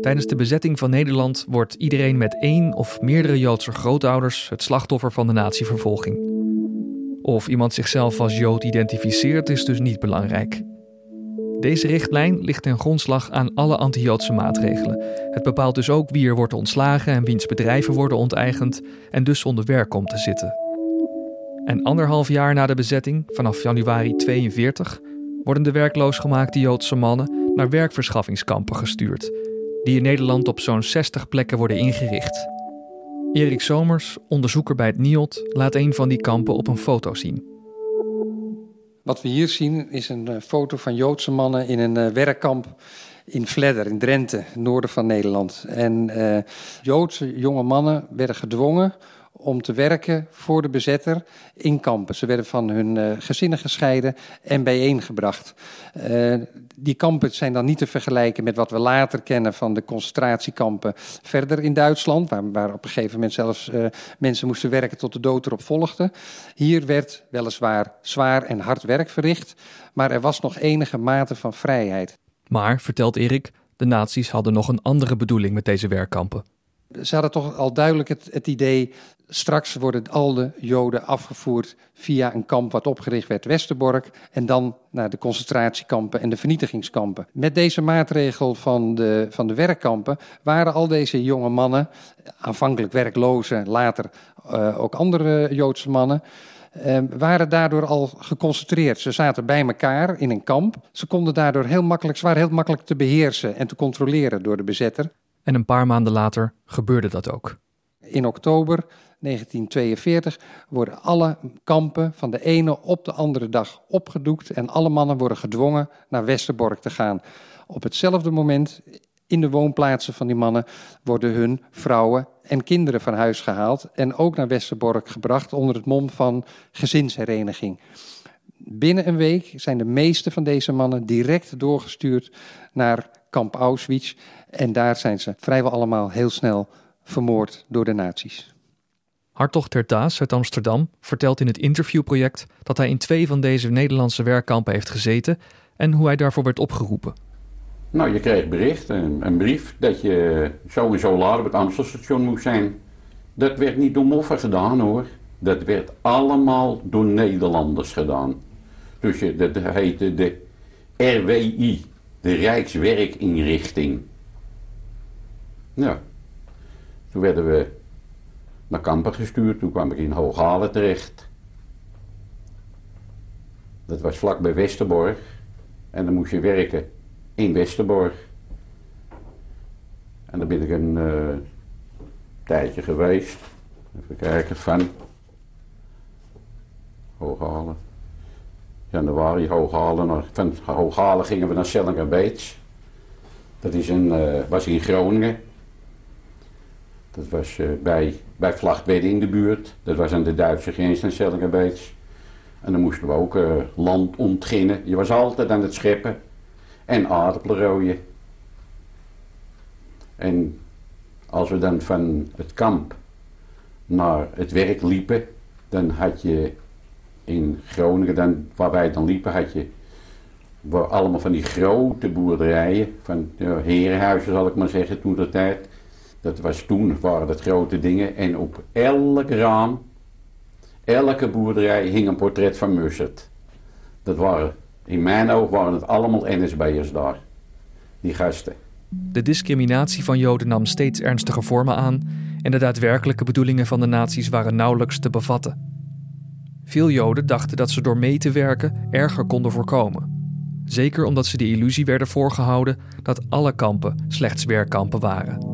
Tijdens de bezetting van Nederland wordt iedereen met één of meerdere Joodse grootouders het slachtoffer van de natievervolging. Of iemand zichzelf als Jood identificeert is dus niet belangrijk. Deze richtlijn ligt ten grondslag aan alle anti-Joodse maatregelen. Het bepaalt dus ook wie er wordt ontslagen en wiens bedrijven worden onteigend en dus zonder werk komt te zitten. En anderhalf jaar na de bezetting, vanaf januari 42, worden de werkloos gemaakte Joodse mannen naar werkverschaffingskampen gestuurd, die in Nederland op zo'n 60 plekken worden ingericht. Erik Somers, onderzoeker bij het NIOD, laat een van die kampen op een foto zien. Wat we hier zien is een eh, foto van Joodse mannen in een eh, werkkamp in Vledder, in Drenthe, noorden van Nederland. En uh, Joodse jonge mannen werden gedwongen om te werken voor de bezetter in kampen. Ze werden van hun uh, gezinnen gescheiden en bijeengebracht. Uh, die kampen zijn dan niet te vergelijken met wat we later kennen van de concentratiekampen verder in Duitsland, waar, waar op een gegeven moment zelfs uh, mensen moesten werken tot de dood erop volgde. Hier werd weliswaar zwaar en hard werk verricht, maar er was nog enige mate van vrijheid. Maar, vertelt Erik, de nazi's hadden nog een andere bedoeling met deze werkkampen. Ze hadden toch al duidelijk het, het idee, straks worden al de Joden afgevoerd via een kamp wat opgericht werd, Westerbork, en dan naar de concentratiekampen en de vernietigingskampen. Met deze maatregel van de, van de werkkampen waren al deze jonge mannen, aanvankelijk werklozen, later uh, ook andere Joodse mannen, uh, waren daardoor al geconcentreerd. Ze zaten bij elkaar in een kamp. Ze konden daardoor heel makkelijk, ze waren heel makkelijk te beheersen en te controleren door de bezetter. En een paar maanden later gebeurde dat ook. In oktober 1942 worden alle kampen van de ene op de andere dag opgedoekt en alle mannen worden gedwongen naar Westerbork te gaan. Op hetzelfde moment in de woonplaatsen van die mannen worden hun vrouwen en kinderen van huis gehaald en ook naar Westerbork gebracht onder het mom van gezinshereniging. Binnen een week zijn de meeste van deze mannen direct doorgestuurd naar kamp Auschwitz en daar zijn ze vrijwel allemaal heel snel vermoord door de nazi's. Hartog Tertaas uit Amsterdam vertelt in het interviewproject dat hij in twee van deze Nederlandse werkkampen heeft gezeten en hoe hij daarvoor werd opgeroepen. Nou, je kreeg bericht, een, een brief, dat je zo en zo laat op het Amstelstation moest zijn. Dat werd niet door moffen gedaan hoor. Dat werd allemaal door Nederlanders gedaan. Je, dat heette de RWI, de Rijkswerkinrichting. Ja, toen werden we naar Kampen gestuurd. Toen kwam ik in Hooghalen terecht. Dat was vlak bij Westerborg. En dan moest je werken in Westerborg. En daar ben ik een uh, tijdje geweest. Even kijken, van Hooghalen. Januari, Hooghalen. Van Hooghalen gingen we naar Sellinger. Dat is een, uh, was in Groningen. Dat was uh, bij, bij in de buurt. Dat was aan de Duitse grens naar Sellingerbeets. En dan moesten we ook uh, land ontginnen. Je was altijd aan het scheppen. En aardappelen rooien. En als we dan van het kamp naar het werk liepen, dan had je in Groningen, dan, waar wij dan liepen, had je allemaal van die grote boerderijen, van ja, herenhuizen zal ik maar zeggen, toen de tijd. Dat was toen, waren dat grote dingen. En op elk raam, elke boerderij hing een portret van Mussert. Dat waren, in mijn oog waren het allemaal NSB'ers daar. Die gasten. De discriminatie van Joden nam steeds ernstiger vormen aan en de daadwerkelijke bedoelingen van de nazi's waren nauwelijks te bevatten. Veel Joden dachten dat ze door mee te werken erger konden voorkomen. Zeker omdat ze de illusie werden voorgehouden dat alle kampen slechts werkkampen waren.